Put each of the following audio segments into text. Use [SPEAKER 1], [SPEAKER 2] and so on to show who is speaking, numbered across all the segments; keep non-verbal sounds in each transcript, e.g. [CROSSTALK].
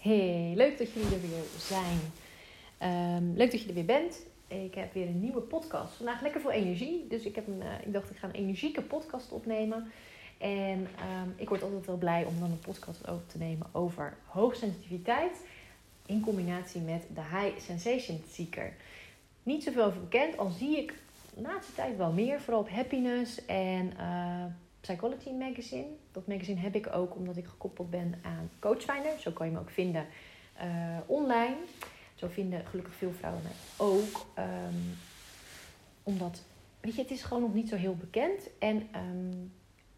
[SPEAKER 1] Hey, leuk dat jullie er weer zijn. Ehm, leuk dat je er weer bent. Ik heb weer een nieuwe podcast. Vandaag lekker veel energie. Dus ik, heb een, uh, ik dacht, ik ga een energieke podcast opnemen. En ehm, ik word altijd wel blij om dan een podcast op te nemen over hoogsensitiviteit. In combinatie met de High Sensation Seeker. Niet zoveel over bekend, al zie ik de laatste tijd wel meer. Vooral op happiness en uh, Psychology Magazine. Dat magazine heb ik ook omdat ik gekoppeld ben aan Coachfinder. Zo kan je me ook vinden uh, online. Zo vinden gelukkig veel vrouwen mij ook. Um, omdat, weet je, het is gewoon nog niet zo heel bekend. En um,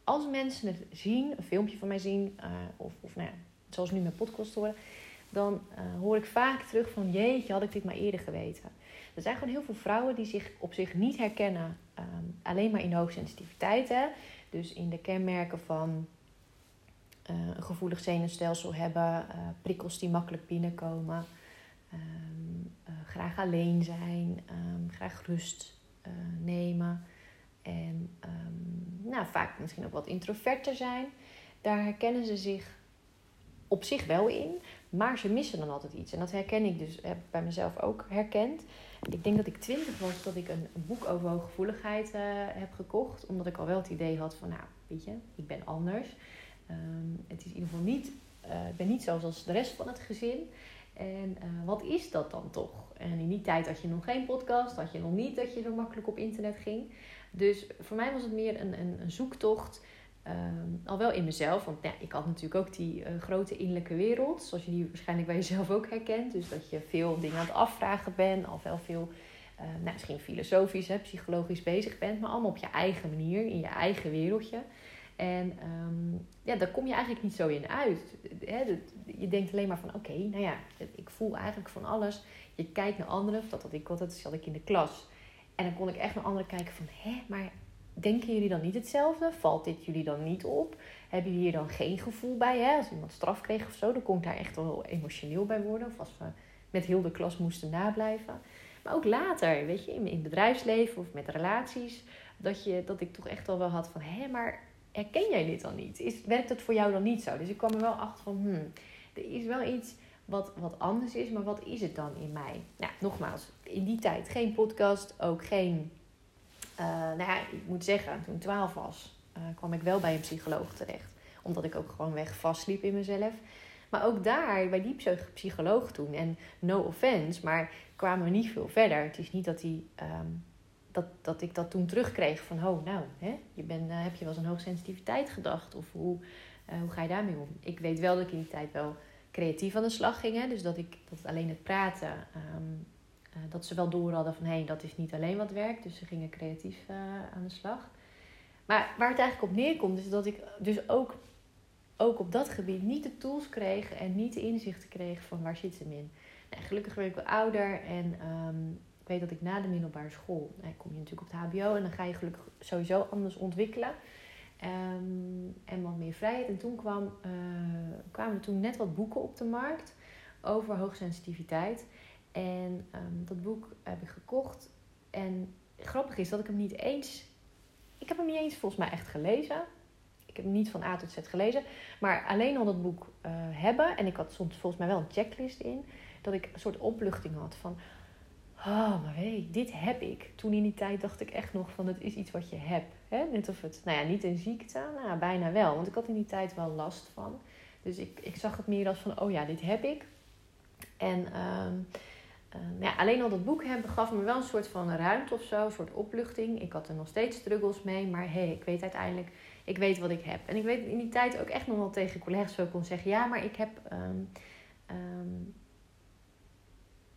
[SPEAKER 1] als mensen het zien, een filmpje van mij zien, uh, of, of nou ja, zoals nu mijn podcast horen, dan uh, hoor ik vaak terug van jeetje, had ik dit maar eerder geweten. Er zijn gewoon heel veel vrouwen die zich op zich niet herkennen um, alleen maar in hoogsensitiviteit. Dus in de kenmerken van uh, een gevoelig zenuwstelsel hebben, uh, prikkels die makkelijk binnenkomen, um, graag alleen zijn, um, graag rust nemen en nou, vaak misschien ook wat introverter zijn. Daar herkennen ze zich op zich wel in, maar ze missen dan altijd iets. En dat herken ik dus, heb ik bij mezelf ook herkend. Ik denk dat ik twintig was dat ik een, boek over hooggevoeligheid uh, heb gekocht. Omdat ik al wel het idee had van, nou, weet je, ik ben anders. Um, het is in ieder geval niet, uh, ik ben niet zoals als de rest van het gezin. En uh, wat is dat dan toch? En in die tijd had je nog geen podcast, had je nog niet dat je zo makkelijk op internet ging. Dus voor mij was het meer een, een, een zoektocht. Um, al wel in mezelf, want ja, ik had natuurlijk ook die uh, grote innerlijke wereld, zoals je die waarschijnlijk bij jezelf ook herkent. Dus dat je veel dingen aan het afvragen bent, al wel veel, uh, nou, misschien filosofisch, hè, psychologisch bezig bent, maar allemaal op je eigen manier, in je eigen wereldje. En um, ja, daar kom je eigenlijk niet zo in uit. Hè, je denkt alleen maar van, oké, nou ja, ik voel eigenlijk van alles. Je kijkt naar anderen, dat had ik altijd, zat ik in de klas. En dan kon ik echt naar anderen kijken van, hé, maar denken jullie dan niet hetzelfde? Valt dit jullie dan niet op? Hebben jullie hier dan geen gevoel bij? Hè? Als iemand straf kreeg of zo, dan kon ik daar echt wel emotioneel bij worden. Of als we met heel de klas moesten nablijven. Maar ook later, weet je, in, in bedrijfsleven of met relaties. Dat, je, dat ik toch echt al wel had van, hé, maar herken jij dit dan niet? Is, werkt het voor jou dan niet zo? Dus ik kwam er wel achter van, hmm, er is wel iets wat, wat anders is, maar wat is het dan in mij? Nou, nogmaals, in die tijd geen podcast, ook geen nou ja, ik moet zeggen, toen ik 12 was, uh, kwam ik wel bij een psycholoog terecht. Omdat ik ook gewoon weg vastliep in mezelf. Maar ook daar, bij die psycholoog toen, en no offense, maar kwamen we niet veel verder. Het is niet dat, die, um, dat, dat ik dat toen terugkreeg van, oh nou, hè, je ben, uh, heb je wel eens een hoogsensitiviteit gedacht? Of hoe, hoe ga je daarmee om? Ik weet wel dat ik in die tijd wel creatief aan de slag ging. Hè, dus dat, ik, dat alleen het praten um, uh, dat ze wel door hadden van hé, hey, dat is niet alleen wat werkt. Dus ze gingen creatief uh, aan de slag. Maar waar het eigenlijk op neerkomt, is dat ik dus ook, ook op dat gebied niet de tools kreeg en niet de inzichten kreeg van waar zit ze in. Nou, gelukkig werd ik wel ouder en um, ik weet dat ik na de middelbare school, nou, kom je natuurlijk op het HBO en dan ga je gelukkig sowieso anders ontwikkelen. Um, en wat meer vrijheid. En toen kwam, uh, kwamen er toen net wat boeken op de markt over hoogsensitiviteit. En um, dat boek heb ik gekocht. En grappig is dat ik hem niet eens. Ik heb hem niet eens volgens mij echt gelezen. Ik heb hem niet van A tot Z gelezen. Maar alleen al dat boek uh, hebben. En ik had soms volgens mij wel een checklist in. Dat ik een soort opluchting had van. Oh, maar weet je, dit heb ik. Toen in die tijd dacht ik echt nog van het is iets wat je hebt. Hè? Net of het, nou ja, niet een ziekte. Nou, bijna wel. Want ik had in die tijd wel last van. Dus ik, ik zag het meer als van, oh ja, dit heb ik. En um, uh, ja, alleen al dat boek hebben gaf me wel een soort van ruimte of zo, een soort opluchting. Ik had er nog steeds struggles mee, maar hé, hey, ik weet uiteindelijk, ik weet wat ik heb. En ik weet in die tijd ook echt nog wel tegen collega's zo kon zeggen, ja, maar ik heb, um, um,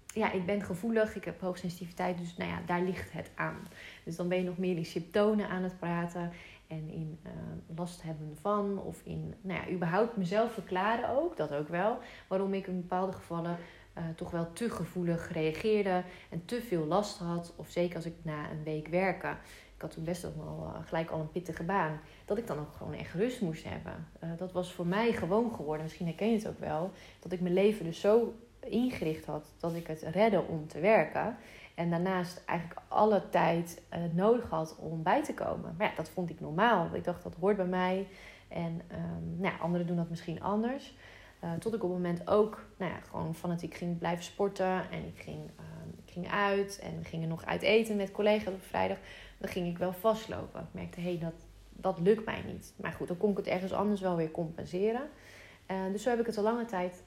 [SPEAKER 1] ja, ik ben gevoelig, ik heb hoogsensitiviteit, dus nou ja, daar ligt het aan. Dus dan ben je nog meer in symptomen aan het praten en in uh, last hebben van, of in, nou ja, überhaupt mezelf verklaren ook, dat ook wel, waarom ik in bepaalde gevallen uh, toch wel te gevoelig reageerde en te veel last had. Of zeker als ik na een week werken, ik had toen best wel uh, gelijk al een pittige baan, dat ik dan ook gewoon echt rust moest hebben. Uh, dat was voor mij gewoon geworden, misschien herken je het ook wel, dat ik mijn leven dus zo ingericht had dat ik het redde om te werken. En daarnaast eigenlijk alle tijd nodig had om bij te komen. Maar ja, dat vond ik normaal. Ik dacht dat hoort bij mij. En um, nou, anderen doen dat misschien anders. Tot ik op het moment ook nou ja, gewoon fanatiek ging blijven sporten. En ik ging, ik ging uit en we gingen nog uit eten met collega's op vrijdag. Dan ging ik wel vastlopen. Ik merkte, hé, hey, dat, dat lukt mij niet. Maar goed, dan kon ik het ergens anders wel weer compenseren. dus zo heb ik het al lange tijd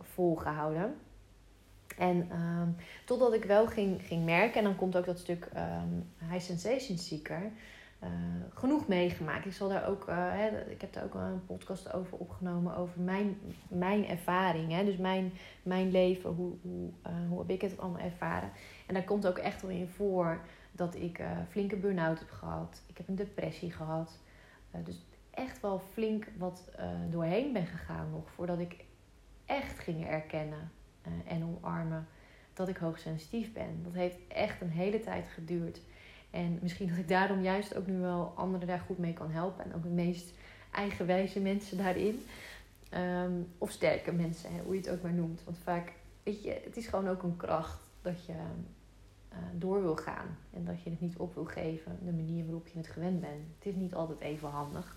[SPEAKER 1] volgehouden. En um, totdat ik wel ging, ging merken, en dan komt ook dat stuk um, High Sensation Seeker, uh, genoeg meegemaakt. Ik, zal daar ook, uh, hè, ik heb daar ook een podcast over opgenomen, over mijn, mijn ervaring. Hè, dus mijn, mijn leven, hoe, hoe, uh, hoe heb ik het allemaal ervaren. En daar komt ook echt wel in voor dat ik flinke burn-out heb gehad. Ik heb een depressie gehad. dus echt wel flink wat doorheen ben gegaan nog, voordat ik echt ging erkennen en omarmen dat ik hoogsensitief ben. Dat heeft echt een hele tijd geduurd. En misschien dat ik daarom juist ook nu wel anderen daar goed mee kan helpen. En ook de meest eigenwijze mensen daarin. Ehm, of sterke mensen, hè, hoe je het ook maar noemt. Want vaak, weet je, het is gewoon ook een kracht dat je uh, door wil gaan. En dat je het niet op wil geven, de manier waarop je het gewend bent. Het is niet altijd even handig.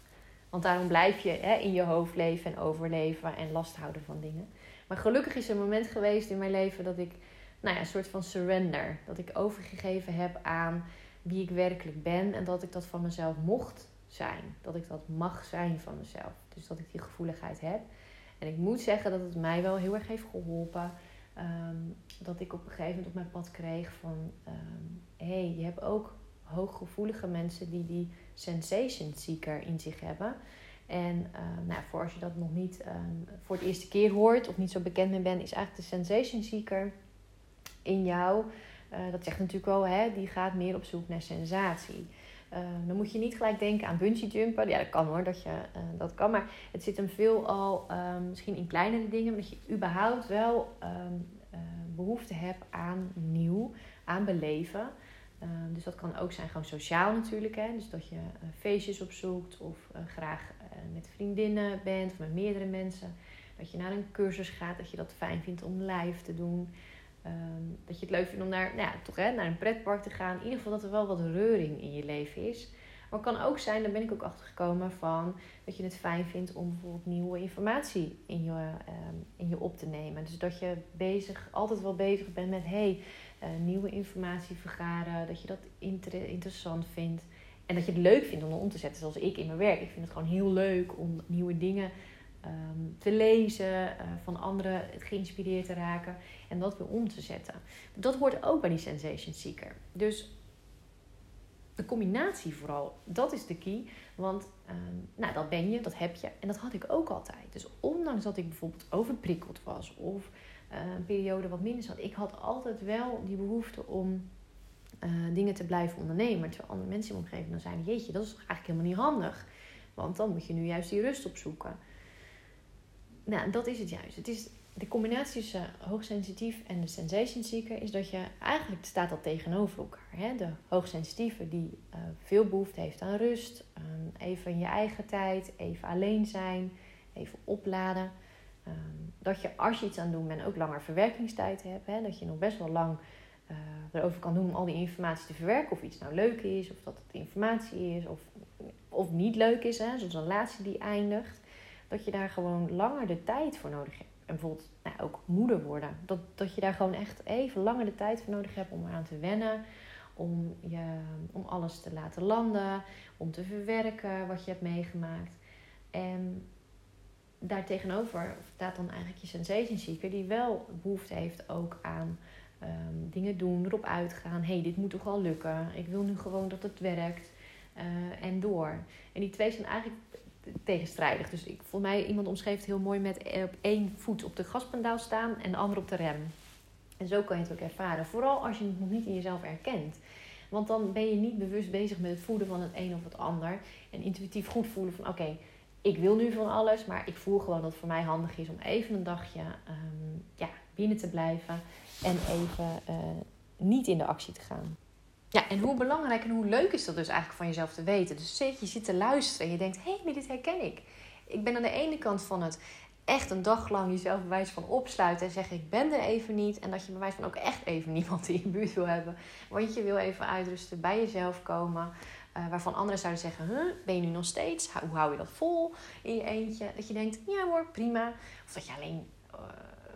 [SPEAKER 1] Want daarom blijf je hè, in je hoofd leven en overleven en last houden van dingen. Maar gelukkig is er een moment geweest in mijn leven dat ik, nou ja, een soort van surrender. Dat ik overgegeven heb aan wie ik werkelijk ben en dat ik dat van mezelf mocht zijn. Dat ik dat mag zijn van mezelf. Dus dat ik die gevoeligheid heb. En ik moet zeggen dat het mij wel heel erg heeft geholpen. Ehm, dat ik op een gegeven moment op mijn pad kreeg van... um, hey, je hebt ook hooggevoelige mensen die die sensation seeker in zich hebben. En uh, nou, voor als je dat nog niet um, voor het eerste keer hoort of niet zo bekend mee bent, is eigenlijk de sensation seeker in jou. Uh, dat zegt natuurlijk wel, hè, die gaat meer op zoek naar sensatie. Uh, dan moet je niet gelijk denken aan bungee jumpen. Ja, dat kan hoor, dat, je, dat kan. Maar het zit hem veel al um, misschien in kleinere dingen. Dat je überhaupt wel um, behoefte hebt aan nieuw, aan beleven. Uh, dus dat kan ook zijn gewoon sociaal natuurlijk. Hè? Dus dat je feestjes opzoekt of graag met vriendinnen bent of met meerdere mensen. Dat je naar een cursus gaat, dat je dat fijn vindt om live te doen. Um, dat je het leuk vindt om naar, nou ja, toch, hè, naar een pretpark te gaan. In ieder geval dat er wel wat reuring in je leven is. Maar het kan ook zijn, daar ben ik ook achter gekomen van dat je het fijn vindt om bijvoorbeeld nieuwe informatie in je, um, in je op te nemen. Dus dat je bezig, altijd wel bezig bent met hey, uh, nieuwe informatie vergaren. Dat je dat inter interessant vindt. En dat je het leuk vindt om om te zetten, zoals ik in mijn werk. Ik vind het gewoon heel leuk om nieuwe dingen um, te lezen, uh, van anderen geïnspireerd te raken en dat weer om te zetten. Dat hoort ook bij die sensation seeker. Dus de combinatie vooral, dat is de key. Want um, nou, dat ben je, dat heb je. En dat had ik ook altijd. Dus ondanks dat ik bijvoorbeeld overprikkeld was of uh, een periode wat minder zat, ik had altijd wel die behoefte om uh, dingen te blijven ondernemen. Terwijl andere mensen in mijn omgeving dan zeiden: Jeetje, dat is eigenlijk helemaal niet handig. Want dan moet je nu juist die rust opzoeken. Nou, dat is het juist. Het is de combinatie tussen hoogsensitief en de sensation seeker is dat je eigenlijk staat dat tegenover elkaar. Hè? De hoogsensitieve die uh, veel behoefte heeft aan rust, um, even in je eigen tijd, even alleen zijn, even opladen. Um, dat je als je iets aan doen bent ook langer verwerkingstijd hebt. Hè? Dat je nog best wel lang uh, erover kan doen om al die informatie te verwerken. Of iets nou leuk is, of dat het informatie is, of, of niet leuk is. Hè? Zoals een laatste die eindigt. Dat je daar gewoon langer de tijd voor nodig hebt en bijvoorbeeld nou, ook moeder worden. Dat, dat je daar gewoon echt even langer de tijd voor nodig hebt om eraan te wennen. Om, je, om alles te laten landen. Om te verwerken wat je hebt meegemaakt. En daartegenover staat dan eigenlijk je sensation seeker. Die wel behoefte heeft ook aan um, dingen doen, erop uitgaan. hey, dit moet toch wel lukken. Ik wil nu gewoon dat het werkt. Uh, en door. En die twee zijn eigenlijk tegenstrijdig. Dus ik, voor mij, iemand omschreef het heel mooi met op één voet op de gaspedaal staan en de andere op de rem. En zo kan je het ook ervaren. Vooral als je het nog niet in jezelf erkent. Want dan ben je niet bewust bezig met het voeden van het een of het ander. En intuïtief goed voelen van oké, ik wil nu van alles, maar ik voel gewoon dat het voor mij handig is om even een dagje um, ja, binnen te blijven en even uh, niet in de actie te gaan. Ja, en hoe belangrijk en hoe leuk is dat dus eigenlijk van jezelf te weten. Dus zit je zit te luisteren en je denkt, hé, hey, dit herken ik. Ik ben aan de ene kant van het echt een dag lang jezelf bewijs van opsluiten en zeggen, ik ben er even niet. En dat je bewijs van ook echt even [LAUGHS] niemand in je buurt wil hebben. Want je wil even uitrusten, bij jezelf komen. Uh, waarvan anderen zouden zeggen, huh, ben je nu nog steeds? Hoe hou je dat vol in je eentje? Dat je denkt, ja hoor, prima. Of dat je alleen uh,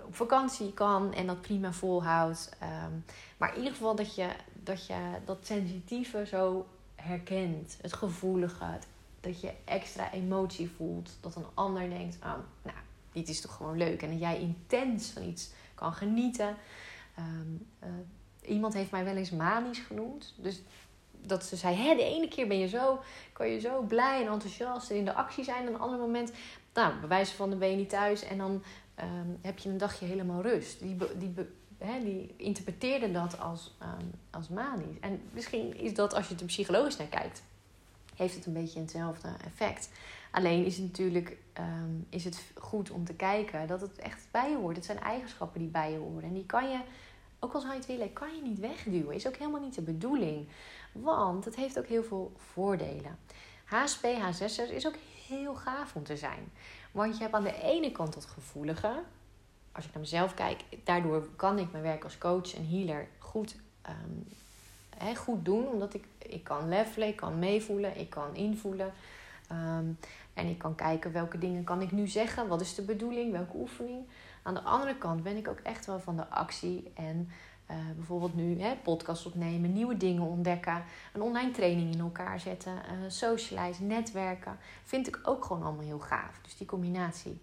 [SPEAKER 1] op vakantie kan en dat prima volhoudt. Um, maar in ieder geval dat je dat, je dat sensitieve zo herkent. Het gevoelige. dat je extra emotie voelt. Dat een ander denkt, oh, nou, dit is toch gewoon leuk. En dat jij intens van iets kan genieten. Um, uh, iemand heeft mij wel eens manisch genoemd. Dus dat ze zei, hè, de ene keer ben je zo, kan je zo blij en enthousiast en in de actie zijn. En een ander moment, nou, bewijzen van de ben je niet thuis. En dan um, heb je een dagje helemaal rust. Die, die, die interpreteerde dat als, um, als manisch. En misschien is dat, als je er psychologisch naar kijkt, heeft het een beetje hetzelfde effect. Alleen is het natuurlijk um, is het goed om te kijken dat het echt bij je hoort. Het zijn eigenschappen die bij je horen. En die kan je, ook al zou je het willen, kan je niet wegduwen. Is ook helemaal niet de bedoeling. Want het heeft ook heel veel voordelen. HSP, H6'er is ook heel gaaf om te zijn. Want je hebt aan de ene kant dat gevoelige. Als ik naar mezelf kijk, daardoor kan ik mijn werk als coach en healer goed, um, goed doen. Omdat ik, ik kan levelen, ik kan meevoelen, ik kan invoelen. Um, en ik kan kijken welke dingen kan ik nu zeggen, wat is de bedoeling, welke oefening. Aan de andere kant ben ik ook echt wel van de actie en uh, bijvoorbeeld nu podcast opnemen, nieuwe dingen ontdekken, een online training in elkaar zetten, uh, socialize, netwerken. Vind ik ook gewoon allemaal heel gaaf. Dus die combinatie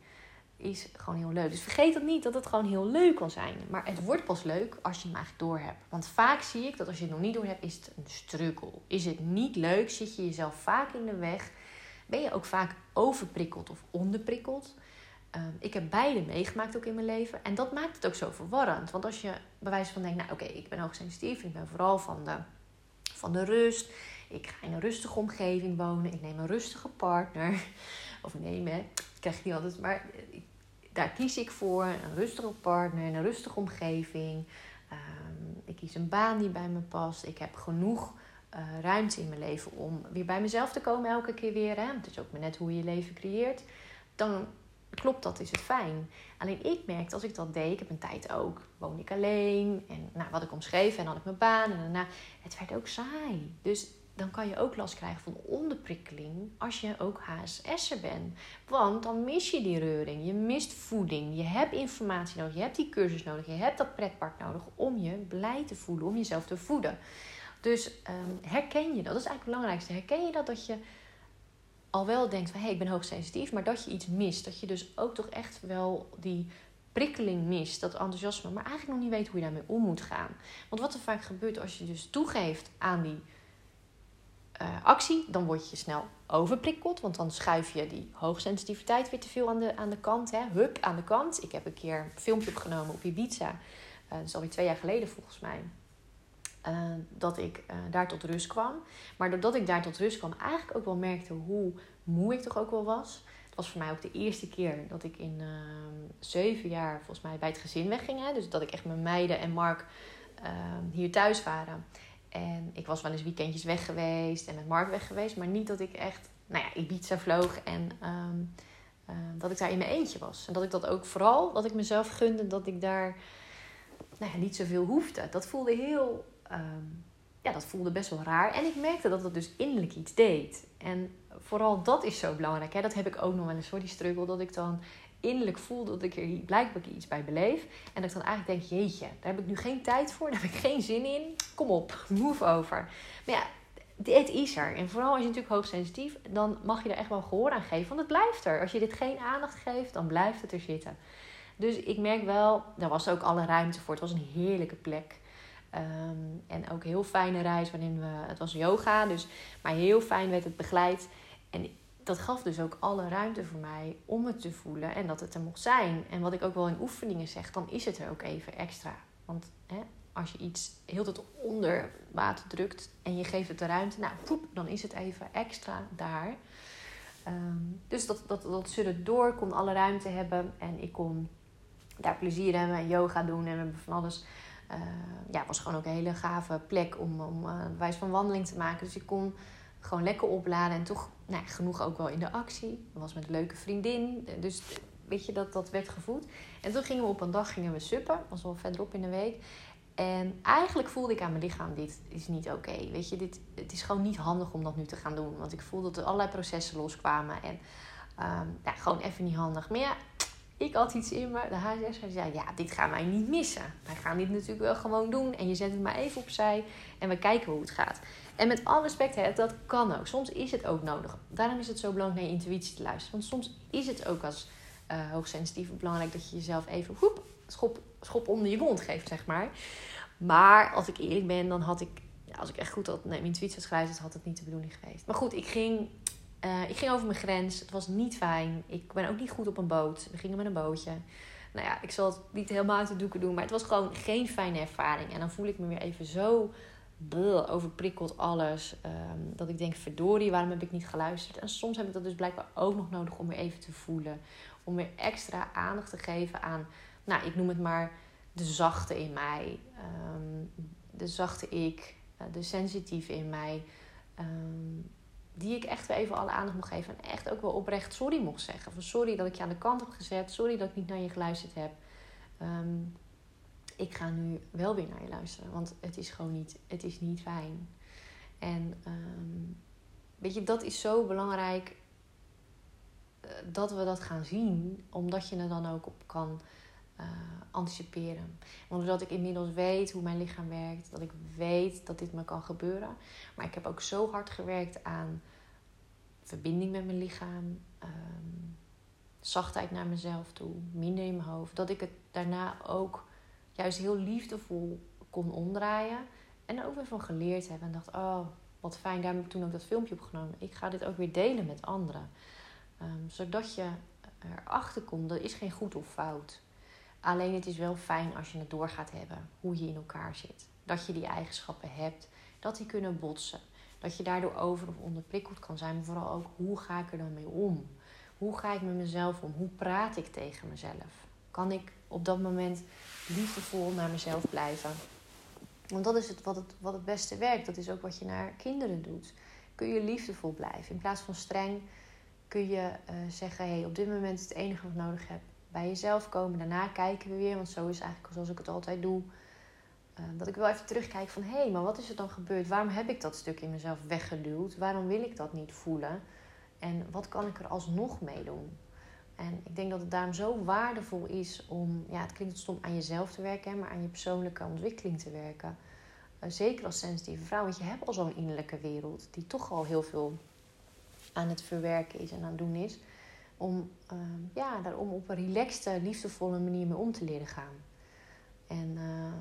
[SPEAKER 1] is gewoon heel leuk. Dus vergeet dat niet dat het gewoon heel leuk kan zijn. Maar het wordt pas leuk als je hem eigenlijk door hebt. Want vaak zie ik dat als je het nog niet door hebt, is het een struggle. Is het niet leuk, zit je jezelf vaak in de weg. Ben je ook vaak overprikkeld of onderprikkeld. Um, ik heb beide meegemaakt ook in mijn leven. En dat maakt het ook zo verwarrend. Want als je bij wijze van denkt, nou oké, ik ben hoogsensitief. Ik ben vooral van de, van de rust. Ik ga in een rustige omgeving wonen. Ik neem een rustige partner. [LAUGHS] Of neem, hè. Krijg je niet altijd. Maar daar kies ik voor. Een rustige partner, een rustige omgeving. Um, ik kies een baan die bij me past. Ik heb genoeg uh, ruimte in mijn leven om weer bij mezelf te komen elke keer weer. Hè? Het is ook maar net hoe je je leven creëert. Dan klopt dat, is het fijn. Alleen ik merkte als ik dat deed, ik heb een tijd ook, woon ik alleen. En nou, wat ik omschreef en had ik mijn baan. En daarna, het werd ook saai. Dus dan kan je ook last krijgen van onderprikkeling als je ook HSS'er bent. Want dan mis je die reuring, je mist voeding, je hebt informatie nodig, je hebt die cursus nodig, je hebt dat pretpark nodig om je blij te voelen, om jezelf te voeden. Dus um, herken je dat? Dat is eigenlijk het belangrijkste. Herken je dat dat je al wel denkt van hé, hey, ik ben hoogsensitief, maar dat je iets mist. Dat je dus ook toch echt wel die prikkeling mist, dat enthousiasme, maar eigenlijk nog niet weet hoe je daarmee om moet gaan. Want wat er vaak gebeurt als je dus toegeeft aan die uh, actie, dan word je snel overprikkeld, want dan schuif je die hoogsensitiviteit weer te veel aan de, aan de kant. Hè? Hup, aan de kant. Ik heb een keer een filmpje opgenomen op Ibiza, uh, dat is alweer twee jaar geleden volgens mij. Uh, dat ik daar tot rust kwam. Maar doordat ik daar tot rust kwam, eigenlijk ook wel merkte hoe moe ik toch ook wel was. Het was voor mij ook de eerste keer dat ik in zeven jaar volgens mij bij het gezin wegging. Hè? Dus dat ik echt met meiden en Mark hier thuis waren. En ik was wel eens weekendjes weg geweest en met Mark weg geweest. Maar niet dat ik echt, nou ja, Ibiza vloog en um, dat ik daar in mijn eentje was. En dat ik dat ook vooral, dat ik mezelf gunde dat ik daar nou ja, niet zoveel hoefde. Dat voelde heel um, ja, dat voelde best wel raar. En ik merkte dat het dus innerlijk iets deed. En vooral dat is zo belangrijk. Hè? Dat heb ik ook nog wel eens voor die struggle. Dat ik dan innerlijk voel dat ik er blijkbaar iets bij beleef. En dat ik dan eigenlijk denk, jeetje, daar heb ik nu geen tijd voor. Daar heb ik geen zin in. Kom op, [LAUGHS] move over. Maar ja, het is er. En vooral als je natuurlijk hoogsensitief, dan mag je er echt wel gehoor aan geven. Want het blijft er. Als je dit geen aandacht geeft, dan blijft het er zitten. Dus ik merk wel, daar was ook alle ruimte voor. Het was een heerlijke plek. Um, en ook een heel fijne reis waarin we. Het was yoga, dus, maar heel fijn werd het begeleid. En dat gaf dus ook alle ruimte voor mij om het te voelen en dat het er mocht zijn. En wat ik ook wel in oefeningen zeg, dan is het er ook even extra. Want hè, als je iets heel tot onder water drukt en je geeft het de ruimte, nou, poep, dan is het even extra daar. Um, dus dat, dat, dat zullen door kon alle ruimte hebben en ik kon daar plezier hebben en yoga doen en we hebben van alles uh, ja, was gewoon ook een hele gave plek om, om uh, wijs van wandeling te maken. Dus ik kon gewoon lekker opladen en toch nou, genoeg ook wel in de actie. Was met een leuke vriendin, dus weet je, dat, dat werd gevoed. En toen gingen we op een dag gingen we suppen, was wel verderop in de week. En eigenlijk voelde ik aan mijn lichaam, dit is niet oké. Weet je, dit, het is gewoon niet handig om dat nu te gaan doen. Want ik voelde dat er allerlei processen loskwamen. En ja, gewoon even niet handig. Maar ja, ik had iets in me. De HSS zei, ja, dit gaan wij niet missen. Wij gaan dit natuurlijk wel gewoon doen. En je zet het maar even opzij. En we kijken hoe het gaat. En met alle respect, hè, dat kan ook. Soms is het ook nodig. Daarom is het zo belangrijk naar je intuïtie te luisteren. Want soms is het ook als uh, hoogsensitief belangrijk dat je jezelf even schop, schop onder je kont geeft, zeg maar. Maar als ik eerlijk ben, dan had ik, als ik echt goed had, nee, mijn intuïtie had geluisterd, had het niet de bedoeling geweest. Maar goed, ik ging, uh, ik ging over mijn grens. Het was niet fijn. Ik ben ook niet goed op een boot. We gingen met een bootje. Nou ja, ik zal het niet helemaal uit de doeken doen, maar het was gewoon geen fijne ervaring. En dan voel ik me weer even zo bleh, overprikkeld alles. Um, dat ik denk, verdorie, waarom heb ik niet geluisterd? En soms heb ik dat dus blijkbaar ook nog nodig om weer even te voelen. Om weer extra aandacht te geven aan, nou, ik noem het maar de zachte in mij. Um, de zachte ik, eh, de sensitieve in mij. Um, die ik echt weer even alle aandacht mocht geven. En echt ook wel oprecht sorry mocht zeggen. Van sorry dat ik je aan de kant heb gezet. Sorry dat ik niet naar je geluisterd heb. Ik ga nu wel weer naar je luisteren. Want het is gewoon niet, het is niet fijn. En um, weet je, dat is zo belangrijk uh, dat we dat gaan zien. Omdat je er dan ook op kan uh, anticiperen. Want ik inmiddels weet hoe mijn lichaam werkt. Dat ik weet dat dit me kan gebeuren. Maar ik heb ook zo hard gewerkt aan verbinding met mijn lichaam. Um, zachtheid naar mezelf toe. Minder in mijn hoofd. Dat ik het daarna ook juist heel liefdevol kon omdraaien. En ook weer van geleerd heb. En dacht, oh, wat fijn. Daar heb ik toen ook dat filmpje opgenomen. Ik ga dit ook weer delen met anderen. Um, zodat je erachter komt, dat is geen goed of fout. Alleen het is wel fijn als je het door gaat hebben. Hoe je in elkaar zit. Dat je die eigenschappen hebt. Dat die kunnen botsen. Dat je daardoor over of onderprikkeld kan zijn. Maar vooral ook, hoe ga ik er dan mee om? Hoe ga ik met mezelf om? Hoe praat ik tegen mezelf? Kan ik op dat moment liefdevol naar mezelf blijven. Want dat is het wat, het wat het beste werkt. Dat is ook wat je naar kinderen doet. Kun je liefdevol blijven. In plaats van streng kun je uh, zeggen: hey, op dit moment is het enige wat ik nodig heb. Bij jezelf komen. Daarna kijken we weer. Want zo is eigenlijk zoals ik het altijd doe. Uh, dat ik wel even terugkijk van: hé, hey, maar wat is er dan gebeurd? Waarom heb ik dat stuk in mezelf weggeduwd? Waarom wil ik dat niet voelen? En wat kan ik er alsnog mee doen? En ik denk dat het daarom zo waardevol is om, ja, het klinkt stom, aan jezelf te werken, maar aan je persoonlijke ontwikkeling te werken. Uh, zeker als sensitieve vrouw, want je hebt al zo'n innerlijke wereld die toch al heel veel aan het verwerken is en aan het doen is. Om uh, ja, daarom op een relaxte, liefdevolle manier mee om te leren gaan. En uh,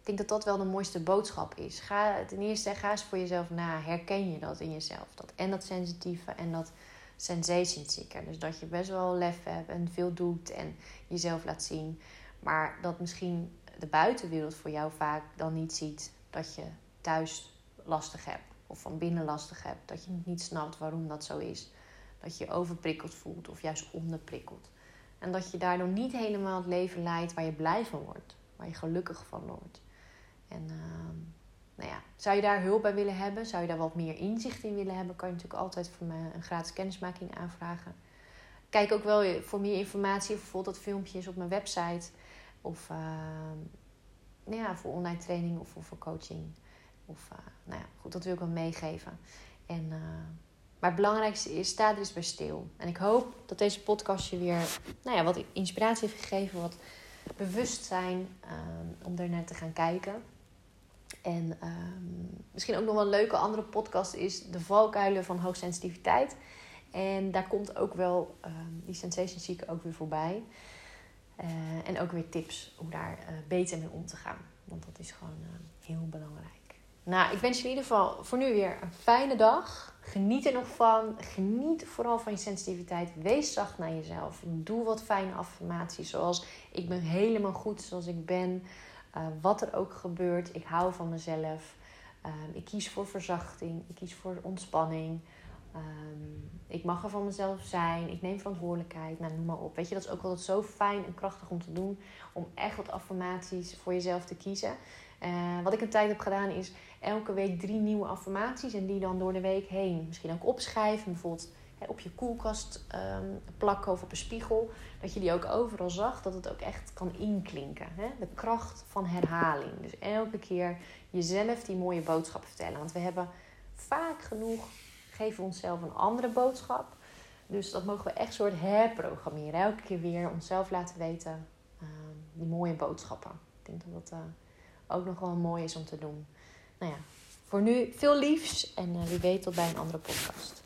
[SPEAKER 1] ik denk dat dat wel de mooiste boodschap is. Ga, ten eerste, ga eens voor jezelf na. Herken je dat in jezelf? Dat, en dat sensitieve en dat sensation seeker. Dus dat je best wel lef hebt en veel doet en jezelf laat zien. Maar dat misschien de buitenwereld voor jou vaak dan niet ziet dat je thuis lastig hebt. Of van binnen lastig hebt. Dat je niet snapt waarom dat zo is. Dat je overprikkeld voelt of juist onderprikkeld. En dat je daardoor niet helemaal het leven leidt waar je blij van wordt. Waar je gelukkig van wordt. En uh, nou ja, zou je daar hulp bij willen hebben? Zou je daar wat meer inzicht in willen hebben? Kan je natuurlijk altijd voor me een gratis kennismaking aanvragen. Kijk ook wel voor meer informatie, bijvoorbeeld dat filmpje op mijn website. Of uh, nou ja, voor online training of voor coaching. Of uh, nou ja, goed, dat wil ik wel meegeven. En, uh, maar het belangrijkste is, sta er eens bij stil. En ik hoop dat deze podcast je weer nou ja, wat inspiratie heeft gegeven, wat bewustzijn om er naar te gaan kijken. En um, misschien ook nog wel een leuke andere podcast is de valkuilen van hoogsensitiviteit. En daar komt ook wel um, die sensation seeker ook weer voorbij. Uh, en ook weer tips hoe daar uh, beter mee om te gaan. Want dat is gewoon uh, heel belangrijk. Nou, ik wens je in ieder geval voor nu weer een fijne dag. Geniet er nog van. Geniet vooral van je sensitiviteit. Wees zacht naar jezelf. Doe wat fijne affirmaties. Zoals ik ben helemaal goed zoals ik ben. Uh, wat er ook gebeurt, ik hou van mezelf. Um, ik kies voor verzachting. Ik kies voor ontspanning. Um, ik mag er van mezelf zijn. Ik neem verantwoordelijkheid. Nou, noem maar op. Weet je, dat is ook altijd zo fijn en krachtig om te doen. Om echt wat affirmaties voor jezelf te kiezen. Uh, wat ik een tijd heb gedaan is elke week drie nieuwe affirmaties. En die dan door de week heen misschien ook opschrijven. Bijvoorbeeld op je koelkast ehm, plakken of op een spiegel. Dat je die ook overal zag, dat het ook echt kan inklinken. Hè? De kracht van herhaling. Dus elke keer jezelf die mooie boodschap vertellen. Want we hebben vaak genoeg, geven onszelf een andere boodschap. Dus dat mogen we echt soort herprogrammeren. Elke keer weer onszelf laten weten uh, die mooie boodschappen. Ik denk dat dat uh, ook nog wel mooi is om te doen. Nou ja, voor nu veel liefs en uh, wie weet tot bij een andere podcast.